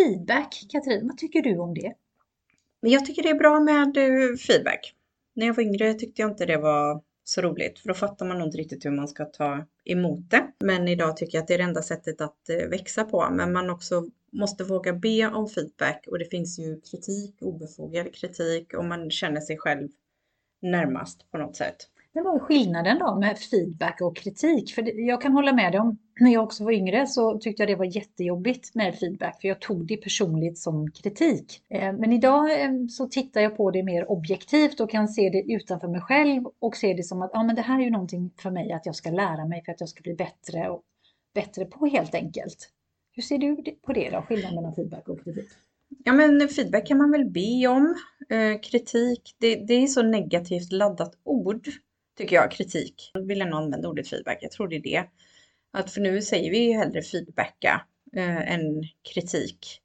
feedback, Katrin, vad tycker du om det? Jag tycker det är bra med eh, feedback. När jag var yngre tyckte jag inte det var så roligt för då fattar man nog inte riktigt hur man ska ta emot det. Men idag tycker jag att det är det enda sättet att eh, växa på. Men man också måste våga be om feedback och det finns ju kritik, obefogad kritik om man känner sig själv närmast på något sätt. Men vad är skillnaden då med feedback och kritik? För jag kan hålla med dig om, när jag också var yngre så tyckte jag det var jättejobbigt med feedback för jag tog det personligt som kritik. Eh, men idag eh, så tittar jag på det mer objektivt och kan se det utanför mig själv och se det som att ja, men det här är ju någonting för mig att jag ska lära mig för att jag ska bli bättre och bättre på helt enkelt. Hur ser du på det då, skillnaden mellan feedback och kritik? Ja men feedback kan man väl be om. Eh, kritik, det, det är så negativt laddat ord tycker jag, kritik. Jag vill ändå använda ordet feedback. Jag tror det är det. Att för nu säger vi ju hellre feedbacka eh, än kritik.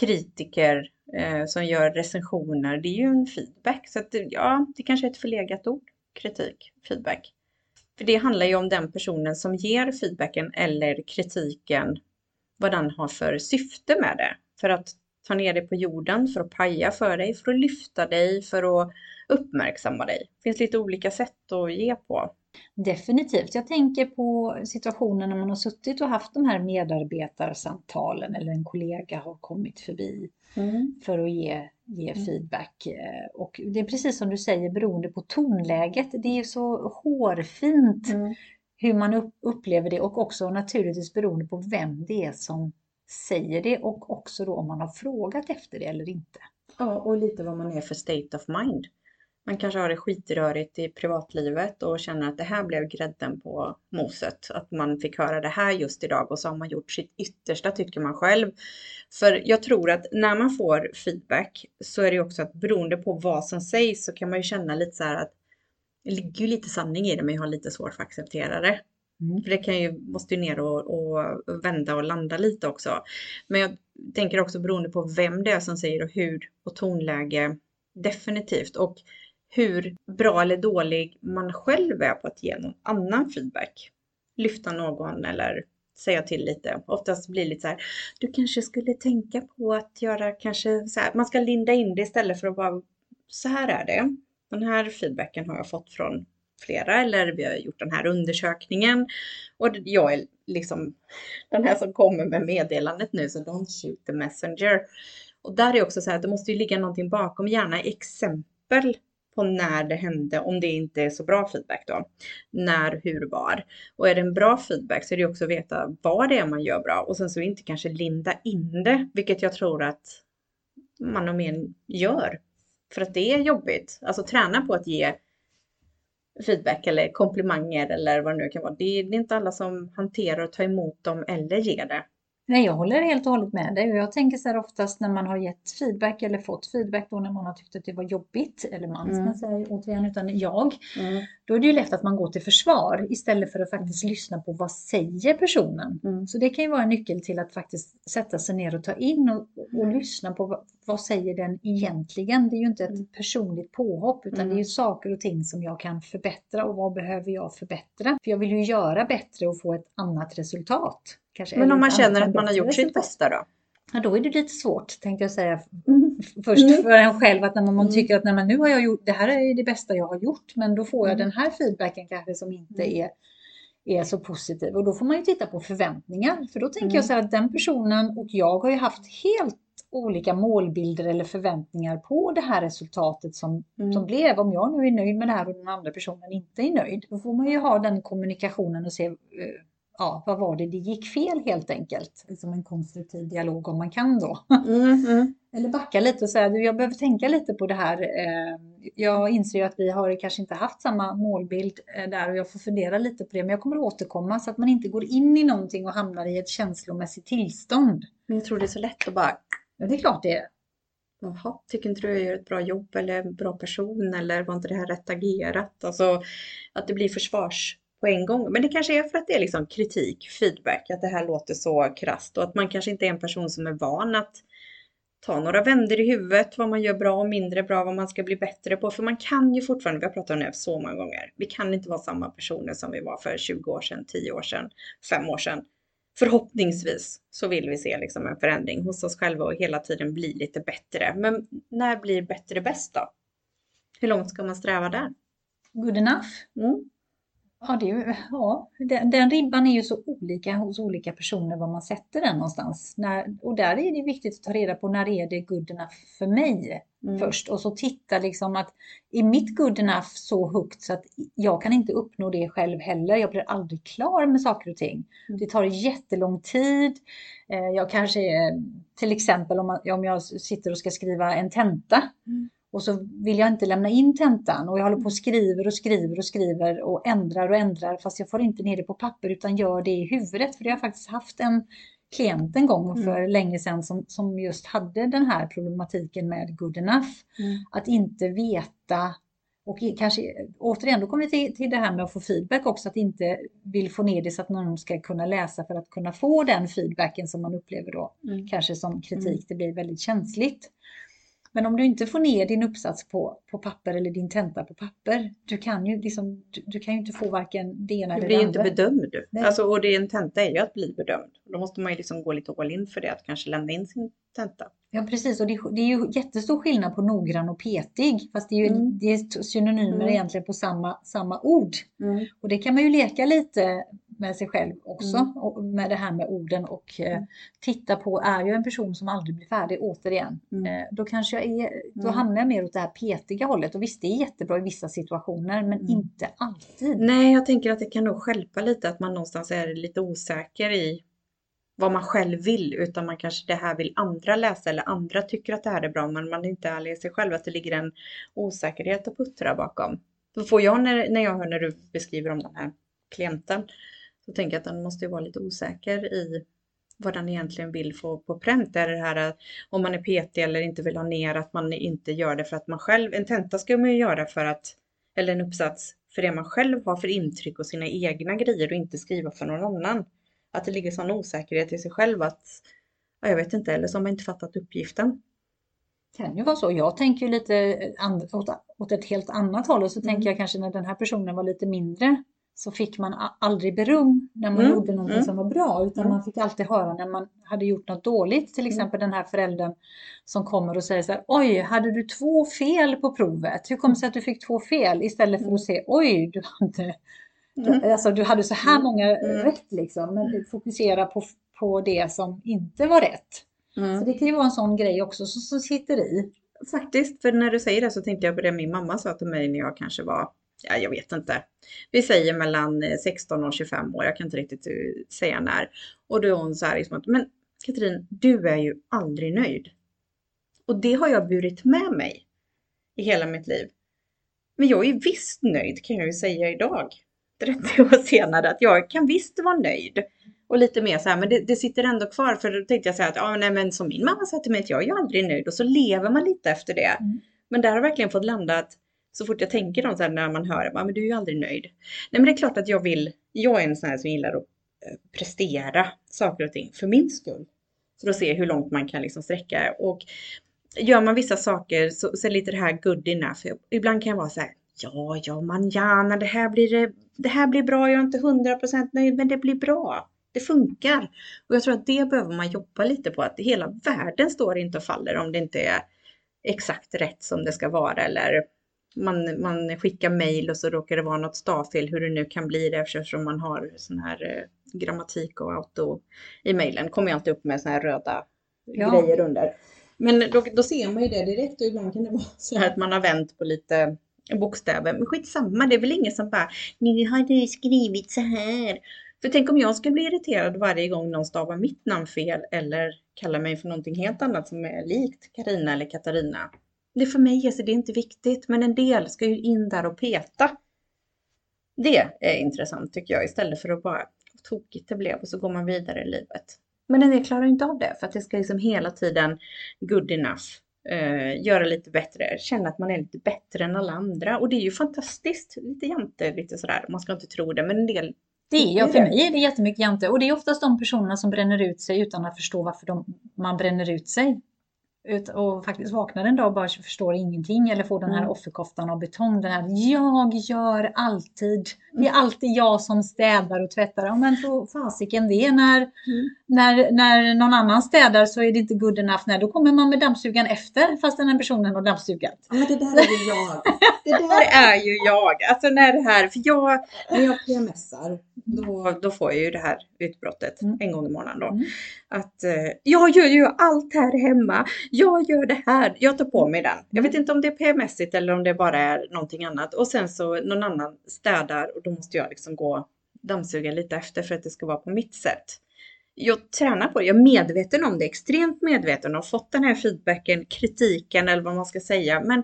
Kritiker eh, som gör recensioner, det är ju en feedback. Så att, ja, det kanske är ett förlegat ord, kritik, feedback. För det handlar ju om den personen som ger feedbacken eller kritiken, vad den har för syfte med det. För att ta ner det på jorden, för att paja för dig, för att lyfta dig, för att uppmärksamma dig. Det finns lite olika sätt att ge på. Definitivt. Jag tänker på situationen när man har suttit och haft de här medarbetarsamtalen eller en kollega har kommit förbi mm. för att ge, ge mm. feedback. Och det är precis som du säger beroende på tonläget. Det är så hårfint mm. hur man upplever det och också naturligtvis beroende på vem det är som säger det och också då om man har frågat efter det eller inte. Ja, och lite vad man är för state of mind. Man kanske har det skitrörigt i privatlivet och känner att det här blev grädden på moset. Att man fick höra det här just idag och så har man gjort sitt yttersta tycker man själv. För jag tror att när man får feedback så är det också att beroende på vad som sägs så kan man ju känna lite så här att det ligger ju lite sanning i det men jag har lite svårt för att acceptera det. Mm. För det kan ju, måste ju ner och, och, vända och landa lite också. Men jag tänker också beroende på vem det är som säger och hur och tonläge definitivt. Och hur bra eller dålig man själv är på att ge någon annan feedback. Lyfta någon eller säga till lite. Oftast blir det lite så här, du kanske skulle tänka på att göra kanske så här, man ska linda in det istället för att bara, så här är det. Den här feedbacken har jag fått från flera eller vi har gjort den här undersökningen. Och jag är liksom den här som kommer med meddelandet nu, så don't shoot the messenger. Och där är också så här, att det måste ju ligga någonting bakom, gärna exempel på när det hände om det inte är så bra feedback då. När, hur, var. Och är det en bra feedback så är det också att veta vad det är man gör bra och sen så inte kanske linda in det, vilket jag tror att man och men gör. För att det är jobbigt. Alltså träna på att ge feedback eller komplimanger eller vad det nu kan vara. Det är, inte alla som hanterar och tar emot dem eller ger det. Nej, jag håller helt och hållet med dig och jag tänker så här oftast när man har gett feedback eller fått feedback då när man har tyckt att det var jobbigt, eller man ska mm. säga återigen, utan jag, mm. då är det ju lätt att man går till försvar istället för att faktiskt lyssna på vad säger personen. Mm. Så det kan ju vara en nyckel till att faktiskt sätta sig ner och ta in och, och mm. lyssna på vad, vad, säger den egentligen. Det är ju inte ett mm. personligt påhopp utan det är ju saker och ting som jag kan förbättra och vad behöver jag förbättra? För jag vill ju göra bättre och få ett annat resultat. Kanske Men om man känner att man har gjort sitt bästa då? Ja, då är det lite svårt tänkte jag säga mm. först mm. för en själv att när man, man mm. tycker att nej, men nu har jag gjort det här är det bästa jag har gjort men då får jag mm. den här feedbacken kanske som inte mm. är, är så positiv och då får man ju titta på förväntningar för då tänker jag så här att den personen och jag har ju haft helt olika målbilder eller förväntningar på det här resultatet som, mm. som blev. Om jag nu är nöjd med det här och den andra personen inte är nöjd, då får man ju ha den kommunikationen och se ja, vad var det det gick fel helt enkelt? Som en konstruktiv dialog om man kan då. Mm, mm. Eller backa lite och säga, jag behöver tänka lite på det här. Eh, jag inser ju att vi har kanske inte haft samma målbild eh, där och jag får fundera lite på det. Men jag kommer återkomma så att man inte går in i någonting och hamnar i ett känslomässigt tillstånd. Men jag tror det är så lätt att bara... Ja, det är klart det är. Jaha, tycker inte du jag gör ett bra jobb eller en bra person eller var inte det här rätt agerat? Alltså att det blir försvars på en gång. Men det kanske är för att det är liksom kritik, feedback, att det här låter så krast och att man kanske inte är en person som är van att ta några vänder i huvudet, vad man gör bra och mindre bra, vad man ska bli bättre på. För man kan ju fortfarande, vi har pratat om det så många gånger, vi kan inte vara samma personer som vi var för 20 år sedan, 10 år sedan, 5 år sedan. förhoppningsvis så vill vi se liksom en förändring hos oss själva och hela tiden bli lite bättre. Men när blir bättre bäst då? Hur långt ska man sträva där? Good enough? Mm. Ja, det ja den, den ribban är ju så olika hos olika personer var man sätter den någonstans. När, och där är det viktigt att ta reda på när är det good enough för mig Mm. först och så titta liksom att är mitt good enough så högt så att jag kan inte uppnå det själv heller. Jag blir aldrig klar med saker och ting. Mm. Det tar jättelång tid. Eh, Jag kanske är, till exempel om, om jag sitter och ska skriva en tenta Mm. Och så vill jag inte lämna in tentan och jag håller på och skriver och skriver och skriver och ändrar och ändrar fast jag får inte ner det på papper utan gör det i huvudet. För det har jag faktiskt haft en klient en gång Mm. för länge sedan som, som just hade den här problematiken med good enough. Mm. Att inte veta och kanske återigen, då kommer vi till, till det här med att få feedback också, att inte vill få ner det så att någon ska kunna läsa för att kunna få den feedbacken som man upplever då Mm. kanske som kritik, Mm. det blir väldigt känsligt. Men om du inte får ner din uppsats på, på papper eller din tenta på papper, du kan ju, liksom, du, du kan ju inte få varken det ena Du eller blir det ju inte andra. bedömd. Nej. Alltså, och det en tenta är ju att bli bedömd. Då måste man ju liksom gå lite all in för det, att kanske lämna in sin tenta. Ja precis, och det, är- det är ju jättestor skillnad på noggrann och petig, fast det är ju Mm. det är synonymer Mm. egentligen på samma, samma ord. Och det kan man ju leka lite med sig själv också, Mm. och med det här med orden och eh, Mm. titta på, är jag en person som aldrig blir färdig återigen? Mm. Eh, då kanske jag är, då Mm. hamnar jag mer åt det här petiga hållet och visst det är jättebra i vissa situationer men Mm. inte alltid. Nej, jag tänker att det kan nog stjälpa lite att man någonstans är lite osäker i vad man själv vill, utan man kanske det här vill andra läsa eller andra tycker att det här är bra, men man är inte ärlig i sig själv, att det ligger en osäkerhet och puttra bakom. Då får jag när, när jag hör när du beskriver om den här klienten, så tänker jag att den måste ju vara lite osäker i vad den egentligen vill få på pränt. Är det här att om man är petig eller inte vill ha ner, att man inte gör det för att man själv, en tenta ska man ju göra för att, eller en uppsats, för det man själv har för intryck och sina egna grejer och inte skriva för någon annan. Att det ligger sån osäkerhet i sig själv att, ja, jag vet inte, eller så har man inte fattat uppgiften. kan ju vara så. Jag tänker ju lite åt, åt ett helt annat håll och så Mm. tänker jag kanske när den här personen var lite mindre så fick man aldrig beröm när man Mm, gjorde någonting mm. som var bra utan Mm. man fick alltid höra när man hade gjort något dåligt. Till exempel den här föräldern som kommer och säger så här Oj, hade du två fel på provet? Hur kom det sig att du fick två fel? Istället för Mm. att se Oj, du hade, Mm. alltså, du hade så här Mm. många Mm. rätt liksom. Men fokusera på, på det som inte var rätt. Så Mm. det kan ju vara en sån grej också som, som sitter i. Faktiskt, för när du säger det så tänkte jag på det min mamma sa till mig när jag kanske var, ja jag vet inte, vi säger mellan eh, 16 och 25 år, jag kan inte riktigt eh, säga när. Och då är hon så här liksom att, men Katrin, du är ju aldrig nöjd. Och det har jag burit med mig i hela mitt liv. Men jag är visst nöjd kan jag ju säga idag, 30 år senare, att jag kan visst vara nöjd. Och lite mer så här, men det, det sitter ändå kvar. För då tänkte jag säga att, ja nej men som min mamma sa till mig att jag är ju aldrig nöjd. Och så lever man lite efter det. Mm. Men där har jag verkligen fått landa att så fort jag tänker något så här när man hör det, men du är ju aldrig nöjd. Nej men det är klart att jag vill, jag är en sån här som gillar att eh, prestera saker och ting för min skull. För att se hur långt man kan liksom sträcka. Och gör man vissa saker så, så är lite det här good enough. Ibland kan jag vara så här, ja, ja, manjana, det här blir, det, det här blir bra, jag är inte 100% nöjd, men det blir bra. Det funkar. Och jag tror att det behöver man jobba lite på, att hela världen står inte och faller om det inte är exakt rätt som det ska vara eller man, man skickar mail och så råkar det vara något stavfel, hur det nu kan bli det eftersom man har sån här eh, grammatik och auto i mailen. kommer jag alltid upp med såna här röda Ja. grejer under. Men då, då ser man ju det direkt och ibland kan det vara så här att man har vänt på lite bokstäver. Men skitsamma, det är väl ingen som bara, nu har du skrivit så här. För tänk om jag skulle bli irriterad varje gång någon stavar mitt namn fel eller kallar mig för någonting helt annat som är likt Karina eller Katarina. Det för mig, alltså det är inte viktigt, men en del ska ju in där och peta. Det är intressant tycker jag, istället för att bara, vad tokigt det blev och så går man vidare i livet. Men en del klarar inte av det, för att det ska liksom hela tiden good enough, eh, göra lite bättre, känna att man är lite bättre än alla andra. Och det är ju fantastiskt, lite jante, lite sådär, man ska inte tro det, men en del Det är, ja, Det är för det. mig är det jättemycket jante och det är oftast de personerna som bränner ut sig utan att förstå varför de, man bränner ut sig. Och faktiskt vaknar en dag och bara förstår ingenting eller får den här Mm. offerkoftan av betong. Den här, jag gör alltid. Det är alltid jag som städar och tvättar. Ja, men tro fasiken det. När, Mm. när, när någon annan städar så är det inte good enough. Nej, då kommer man med dammsugaren efter fast den här personen har dammsugat. Ja, men det där är ju jag. Det där är ju jag. Alltså när det här, för jag, när jag PMSar, då, då får jag ju det här utbrottet Mm. en gång i månaden då. Mm. Att eh, jag gör ju allt här hemma. Jag gör det här. Jag tar på mig den. Jag vet inte om det är PMSigt eller om det bara är någonting annat. Och sen så någon annan städar och då måste jag liksom gå dammsuga lite efter för att det ska vara på mitt sätt. Jag tränar på det. Jag är medveten om det. Extremt medveten och fått den här feedbacken, kritiken eller vad man ska säga. Men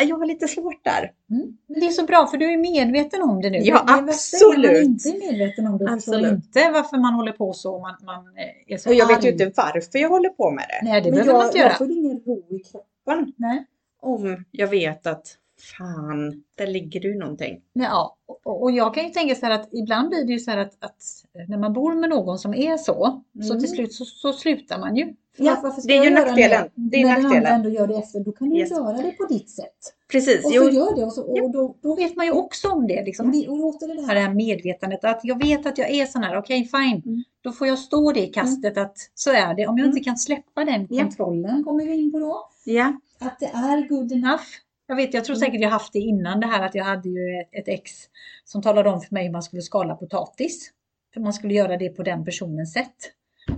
eh, jag har lite svårt där. Mm. Men Det är så bra för du är medveten om det nu. Ja, det, är att man absolut. inte är medveten om det Absolut. inte varför man håller på så. Man, man eh, är så Och jag vet arg. ju inte varför jag håller på med det. Nej, det Men behöver jag, man inte göra. jag får ingen ro i kroppen Nej. om jag vet att fan, där ligger du någonting. Ja, och, jag kan ju tänka så här att ibland blir det ju så här att, att när man bor med någon som är så, så Mm. till slut så, så slutar man ju. Ja, det är ju nackdelen. Det är när nackdelen. andra ändå gör det efter, då kan du Yes. göra det på ditt sätt. Precis. Och Jo, så gör det och, så, och då, då vet man ju också om det. Liksom. Mm. Och låter det här medvetandet att jag vet att jag är sån här, okej fine. Mm. Då får jag stå det i kastet att så är det. Om jag Mm. inte kan släppa den kontrollen, kommer vi in på då, ja. att det är good enough. Jag vet, jag tror Mm. säkert jag haft det innan det här att jag hade ju ett, ett ex som talade om för mig hur man skulle skala potatis. För man skulle göra det på den personens sätt.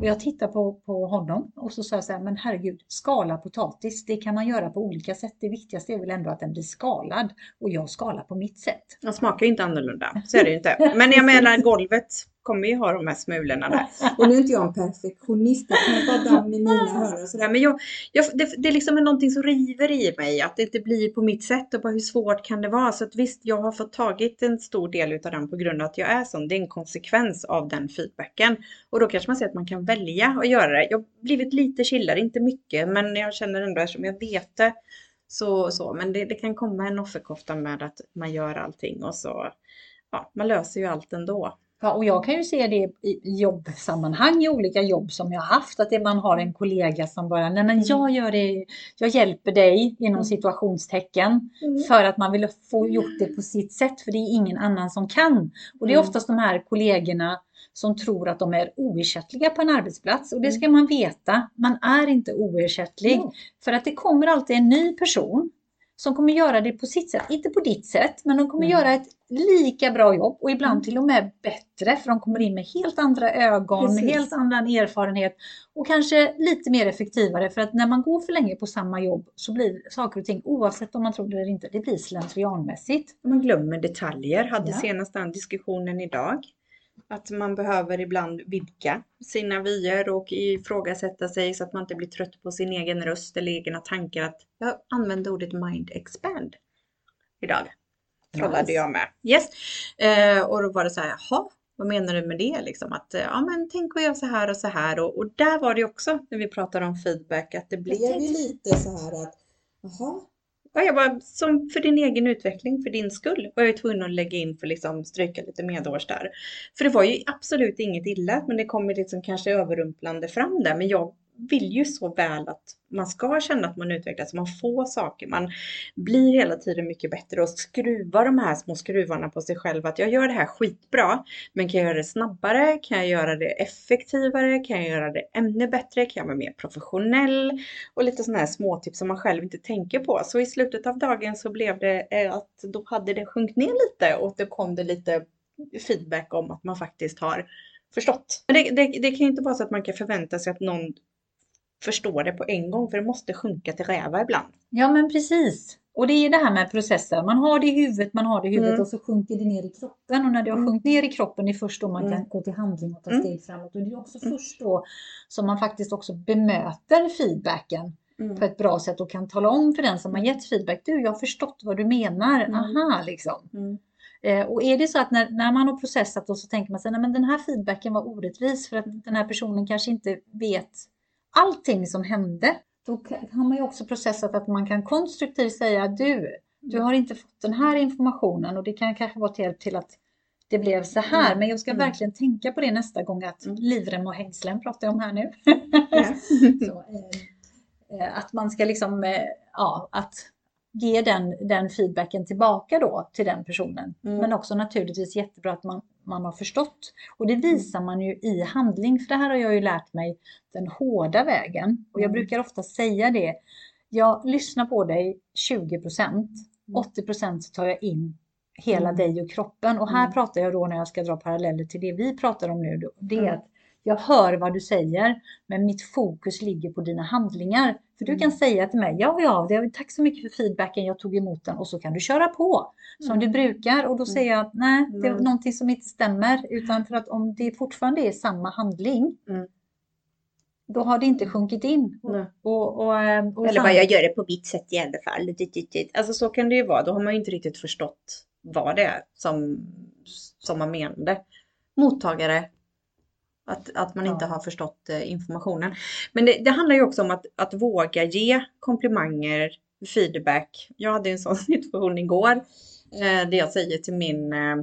Och jag tittade på, på honom och så sa jag så här, men herregud, skala potatis, det kan man göra på olika sätt. Det viktigaste är väl ändå att den blir skalad och jag skalar på mitt sätt. De smakar ju inte annorlunda. Så är det ju inte. Men jag menar golvet kommer ju ha de här smulorna där. Och nu är inte jag en perfektionist. Jag kan bara damm i mina hörn och sådär. Men jag, jag, det, det är liksom någonting som river i mig. Att det inte blir på mitt sätt och bara hur svårt kan det vara? Så att visst, jag har fått tagit en stor del utav den på grund av att jag är sån. Det är en konsekvens av den feedbacken. Och då kanske man säger att man kan välja att göra det. Jag har blivit lite chillare, inte mycket, men jag känner ändå eftersom jag vet det. Så, så. Men det, det kan komma en offerkofta med att man gör allting och så, ja, man löser ju allt ändå. Ja, och jag kan ju se det i jobbsammanhang i olika jobb som jag haft. Att det man har en kollega som bara, nej men jag gör det, jag hjälper dig inom Mm. situationstecken. För att man vill få gjort det på sitt sätt, för det är ingen annan som kan. Och det är Mm. oftast de här kollegorna som tror att de är oersättliga på en arbetsplats. Och det Mm. ska man veta, man är inte oersättlig. Mm. För att det kommer alltid en ny person som kommer göra det på sitt sätt, inte på ditt sätt, men de kommer Mm. göra ett lika bra jobb och ibland Mm. till och med bättre för de kommer in med helt andra ögon, Precis. helt annan erfarenhet och kanske lite mer effektivare för att när man går för länge på samma jobb så blir saker och ting, oavsett om man tror det eller inte, det blir slentrianmässigt. Man glömmer detaljer, hade Ja. senast den diskussionen idag. Att man behöver ibland vidga sina vyer och ifrågasätta sig så att man inte blir trött på sin egen röst eller egna tankar. Att jag använde ordet mind expand idag. Trollade Nice. jag med. Yes. Eh, och då var det så här, jaha, vad menar du med det? Liksom att, eh, ja men tänk att göra så här och så här. Och, och där var det också när vi pratade om feedback att det blev ju lite så här att, jaha. Ja, jag bara, som för din egen utveckling, för din skull, var jag tvungen att lägga in för liksom stryka lite medhårs där. För det var ju absolut inget illa, men det kommer liksom kanske överrumplande fram där. Men jag vill ju så väl att man ska känna att man utvecklas, man får saker, man blir hela tiden mycket bättre och skruvar de här små skruvarna på sig själv. Att jag gör det här skitbra, men kan jag göra det snabbare? Kan jag göra det effektivare? Kan jag göra det ännu bättre? Kan jag vara mer professionell? Och lite sådana här småtips som man själv inte tänker på. Så i slutet av dagen så blev det eh, att då hade det sjunkit ner lite och då kom det lite feedback om att man faktiskt har förstått. Men det, det, det kan ju inte vara så att man kan förvänta sig att någon förstår det på en gång för det måste sjunka till räva ibland. Ja men precis. Och det är det här med processer. Man har det i huvudet, man har det i huvudet Mm. och så sjunker det ner i kroppen. Och när det har Mm. sjunkit ner i kroppen, det är först då man Mm. kan gå till handling och ta Mm. steg framåt. Och det är också Mm. först då som man faktiskt också bemöter feedbacken på ett bra sätt och kan tala om för den som har gett feedback. Du, jag har förstått vad du menar. Aha, liksom. Eh, och är det så att när, när man har processat och så tänker man sig, nej men den här feedbacken var orättvis för att den här personen kanske inte vet allting som hände. Då har man ju också processat att man kan konstruktivt säga, du, du har inte fått den här informationen och det kan kanske vara till hjälp till att det blev så här. Mm. Men jag ska Mm. verkligen tänka på det nästa gång att Mm. livrem och hängslen pratar jag om här nu. Ja. så, eh, eh, att man ska liksom, eh, ja, att ge den, den feedbacken tillbaka då till den personen. Mm. Men också naturligtvis jättebra att man, man har förstått. Och det visar man ju i handling, för det här har jag ju lärt mig den hårda vägen. Och jag Mm. brukar ofta säga det, jag lyssnar på dig 20 procent, 80 procent så tar jag in hela Mm. dig och kroppen. Och här Mm. pratar jag då när jag ska dra paralleller till det vi pratar om nu. Det är Mm. att jag hör vad du säger, men mitt fokus ligger på dina handlingar. För du kan Mm. säga till mig, ja, ja, det, tack så mycket för feedbacken, jag tog emot den och så kan du köra på som Mm. du brukar. Och då säger jag, nej, det är Mm. någonting som inte stämmer. Utan för att om det fortfarande är samma handling, Mm. då har det inte sjunkit in. Nej. Och, och, eh, och Eller bara, jag gör det på mitt sätt i alla fall. Alltså så kan det ju vara. Då har man ju inte riktigt förstått vad det är som, som man menade. Mottagare. Att, att man inte Ja. har förstått eh, informationen. Men det, det handlar ju också om att, att våga ge komplimanger, feedback. Jag hade en sån situation igår. Eh, där jag säger till min, eh,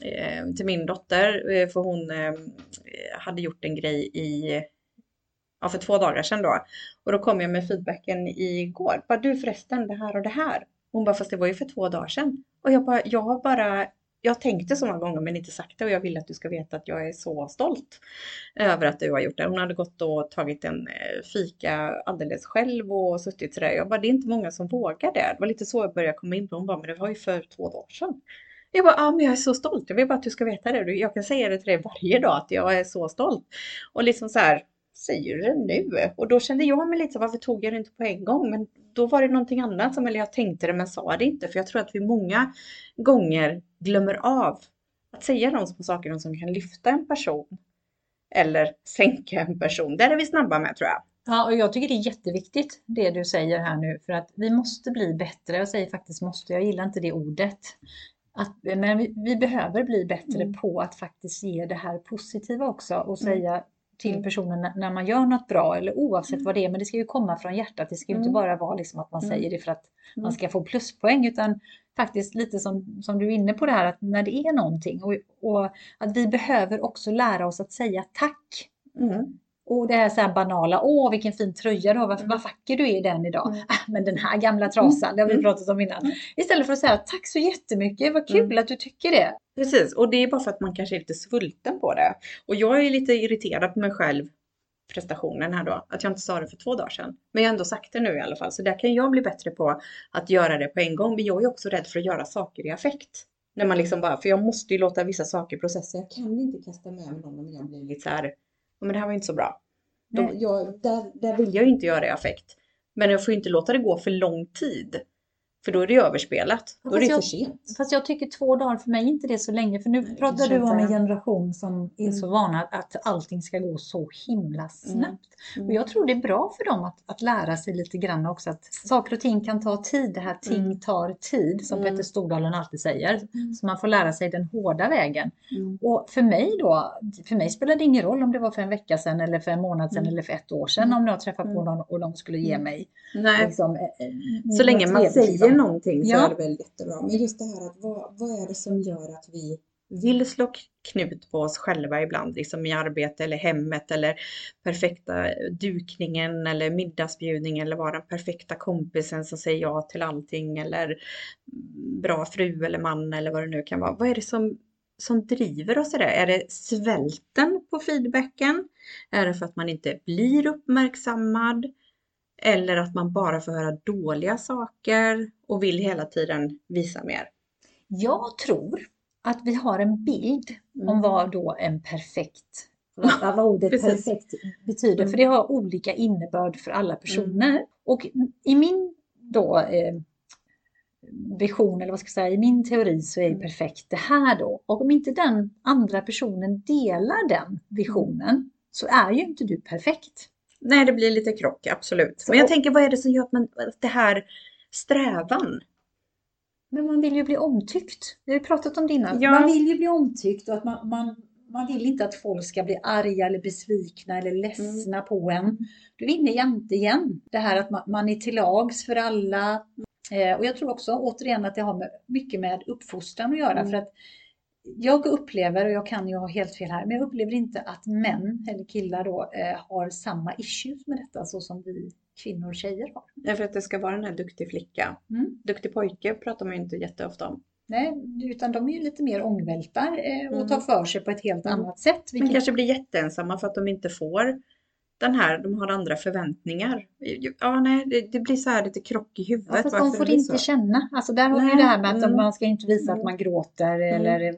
eh, till min dotter, eh, för hon eh, hade gjort en grej i, ja, för två dagar sedan då. Och då kom jag med feedbacken igår. Bara du förresten, det här och det här. Hon bara, fast det var ju för två dagar sedan. Och jag bara, jag har bara, jag tänkte så många gånger men inte sagt det och jag vill att du ska veta att jag är så stolt över att du har gjort det. Hon hade gått och tagit en eh, fika alldeles själv och suttit sådär. Jag bara, det är inte många som vågar det. Det var lite så jag började komma in på. Hon bara, men det var ju för två dagar sedan. Jag bara, ja men jag är så stolt. Jag vill bara att du ska veta det. Jag kan säga det till dig varje dag att jag är så stolt. Och liksom så här, säger du det nu? Och då kände jag mig lite så, varför tog jag det inte på en gång? Men då var det någonting annat som, eller jag tänkte det men sa det inte. För jag tror att vi många gånger glömmer av att säga de små sakerna som kan lyfta en person. Eller sänka en person. Där är vi snabba med tror jag. Ja, och jag tycker det är jätteviktigt det du säger här nu för att vi måste bli bättre. Jag säger faktiskt måste, jag gillar inte det ordet. Att, men vi, vi behöver bli bättre Mm. på att faktiskt ge det här positiva också och Mm. säga till Mm. personen när- man gör något bra eller oavsett vad det är, men det ska ju komma från hjärtat. Det ska ju inte Mm. bara vara liksom att man Mm. säger det för att man Mm. ska få pluspoäng utan faktiskt lite som, som du är inne på det här att när det är någonting och, och att vi behöver också lära oss att säga tack. Mm. Och det här, så här banala, åh vilken fin tröja du har, vad, Mm. vad vacker du är i den idag. Mm. Ah, men den här gamla trasan, det har vi Mm. pratat om innan. Mm. Istället för att säga tack så jättemycket, vad kul Mm. att du tycker det. Precis, och det är bara för att man kanske är lite svulten på det. Och jag är lite irriterad på mig själv, prestationen här då, att jag inte sa det för två dagar sedan. Men jag har ändå sagt det nu i alla fall, så där kan jag bli bättre på att göra det på en gång. Men jag är också rädd för att göra saker i affekt. När man liksom bara, för jag måste ju låta vissa saker processa. Jag kan inte kasta med mig någon om jag blir lite så här, "Ja, men det här var inte så bra. Nej. jag, där, där vill jag ju inte göra i affekt. Men jag får ju inte låta det gå för lång tid. För då är det överspelat. Då är det jag- för sent. Fast jag tycker två dagar för mig är inte det så länge. För nu Nej, pratar du om en generation som är så Mm. vana att allting ska gå så himla snabbt. Mm. Och jag tror det är bra för dem att, att lära sig lite grann också att saker och ting kan ta tid. Det här ting Mm. tar tid som Mm. Petter Stordalen alltid säger. Mm. Så man får lära sig den hårda vägen. Mm. Och för mig då, för mig spelar det ingen roll om det var för en vecka sedan eller för en månad sedan Mm. eller för ett år sedan Mm. om jag träffar på Mm. någon och de skulle ge Mm. mig Nej, liksom, eh, eh, så länge man säger. Någonting så Ja. är det väl jättebra. Men just det här att vad, vad är det som gör att vi vill slå knut på oss själva ibland, liksom i arbete eller hemmet eller perfekta dukningen eller middagsbjudningen eller vara den perfekta kompisen som säger ja till allting eller bra fru eller man eller vad det nu kan vara. Vad är det som, som driver oss i det? Är det svälten på feedbacken? Är det för att man inte blir uppmärksammad? Eller att man bara får höra dåliga saker och vill hela tiden visa mer. Jag tror att vi har en bild Mm. om vad då en perfekt, vad, vad ordet perfekt betyder. Mm. För det har olika innebörd för alla personer. Och i min då eh, vision, eller vad ska jag säga, i min teori så är Mm. perfekt det här då. Och om inte den andra personen delar den visionen så är ju inte du perfekt. Nej, det blir lite krock, absolut. Så- Men jag tänker, vad är det som gör att man, det här strävan? Men man vill ju bli omtyckt. Vi har ju pratat om det innan. Ja. Man vill ju bli omtyckt och att man, man, man vill inte att folk ska bli arga eller besvikna eller ledsna på en. Du är inne jämte igen. Det här att man, man är till lags för alla. Eh, och jag tror också återigen att det har med, mycket med uppfostran att göra. Mm. För att jag upplever, och jag kan ju ha helt fel här, men jag upplever inte att män eller killar då eh, har samma issues med detta så som vi kvinnor och tjejer har. Ja, för att det ska vara den här duktig flicka. Mm. Duktig pojke pratar man ju inte jätteofta om. Nej, utan de är ju lite mer ångvältar eh, och Mm. tar för sig på ett helt Mm. annat sätt. Vilket, kanske blir jätteensamma för att de inte får den här, de har andra förväntningar. Ja, nej, det, det blir så här lite krock i huvudet. ja, fast de får inte så. känna. Alltså där har vi ju det här med att mm. man ska inte visa att Mm. man gråter eller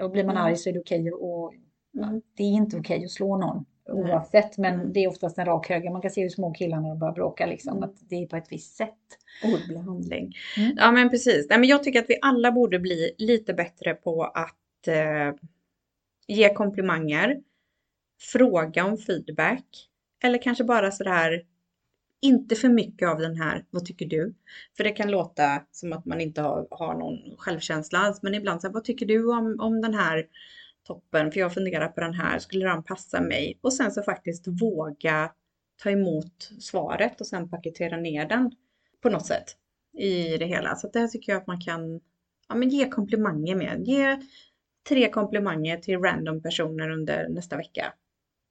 och blir man Mm. arg så är det okej och Mm. det är inte okej att slå någon oavsett men Mm. det är oftast en rak höger. Man kan se hur små killar när de börjar bråka liksom Mm. att det är på ett visst sätt. Ordbehandling. Mm. Ja men precis. Nej, men jag tycker att vi alla borde bli lite bättre på att eh, ge komplimanger, fråga om feedback eller kanske bara sådär inte för mycket av den här, vad tycker du? För det kan låta som att man inte har, har någon självkänsla alls, men ibland så här, vad tycker du om, om den här toppen? För jag funderar på den här, skulle den passa mig? Och sen så faktiskt våga ta emot svaret och sen paketera ner den på något sätt i det hela. Så att det tycker jag att man kan ja, men ge komplimanger med. Ge tre komplimanger till random personer under nästa vecka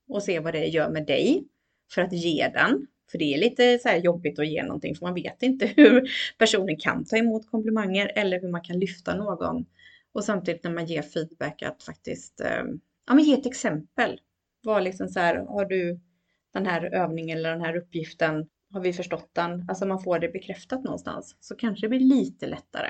och se vad det gör med dig för att ge den. För det är lite så här jobbigt att ge någonting för man vet inte hur personen kan ta emot komplimanger eller hur man kan lyfta någon. Och samtidigt när man ger feedback att faktiskt ehm, ja, men ge ett exempel. Var liksom så här, har du den här övningen eller den här uppgiften, har vi förstått den? Alltså man får det bekräftat någonstans. Så kanske det blir lite lättare.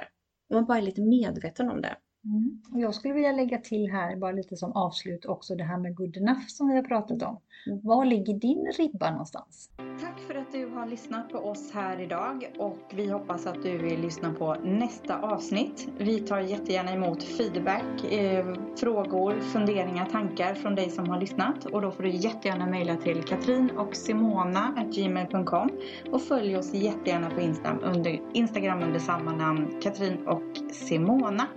Om man bara är lite medveten om det. Mm. Och jag skulle vilja lägga till här, bara lite som avslut också, det här med good enough som vi har pratat om. Mm. Var ligger din ribba någonstans? Tack för att du har lyssnat på oss här idag och vi hoppas att du vill lyssna på nästa avsnitt. Vi tar jättegärna emot feedback, eh, frågor, funderingar, tankar från dig som har lyssnat och då får du jättegärna mejla till katrin och simona.gmail.com och följ oss jättegärna på Instagram under, Instagram under samma namn, Katrin och Simona.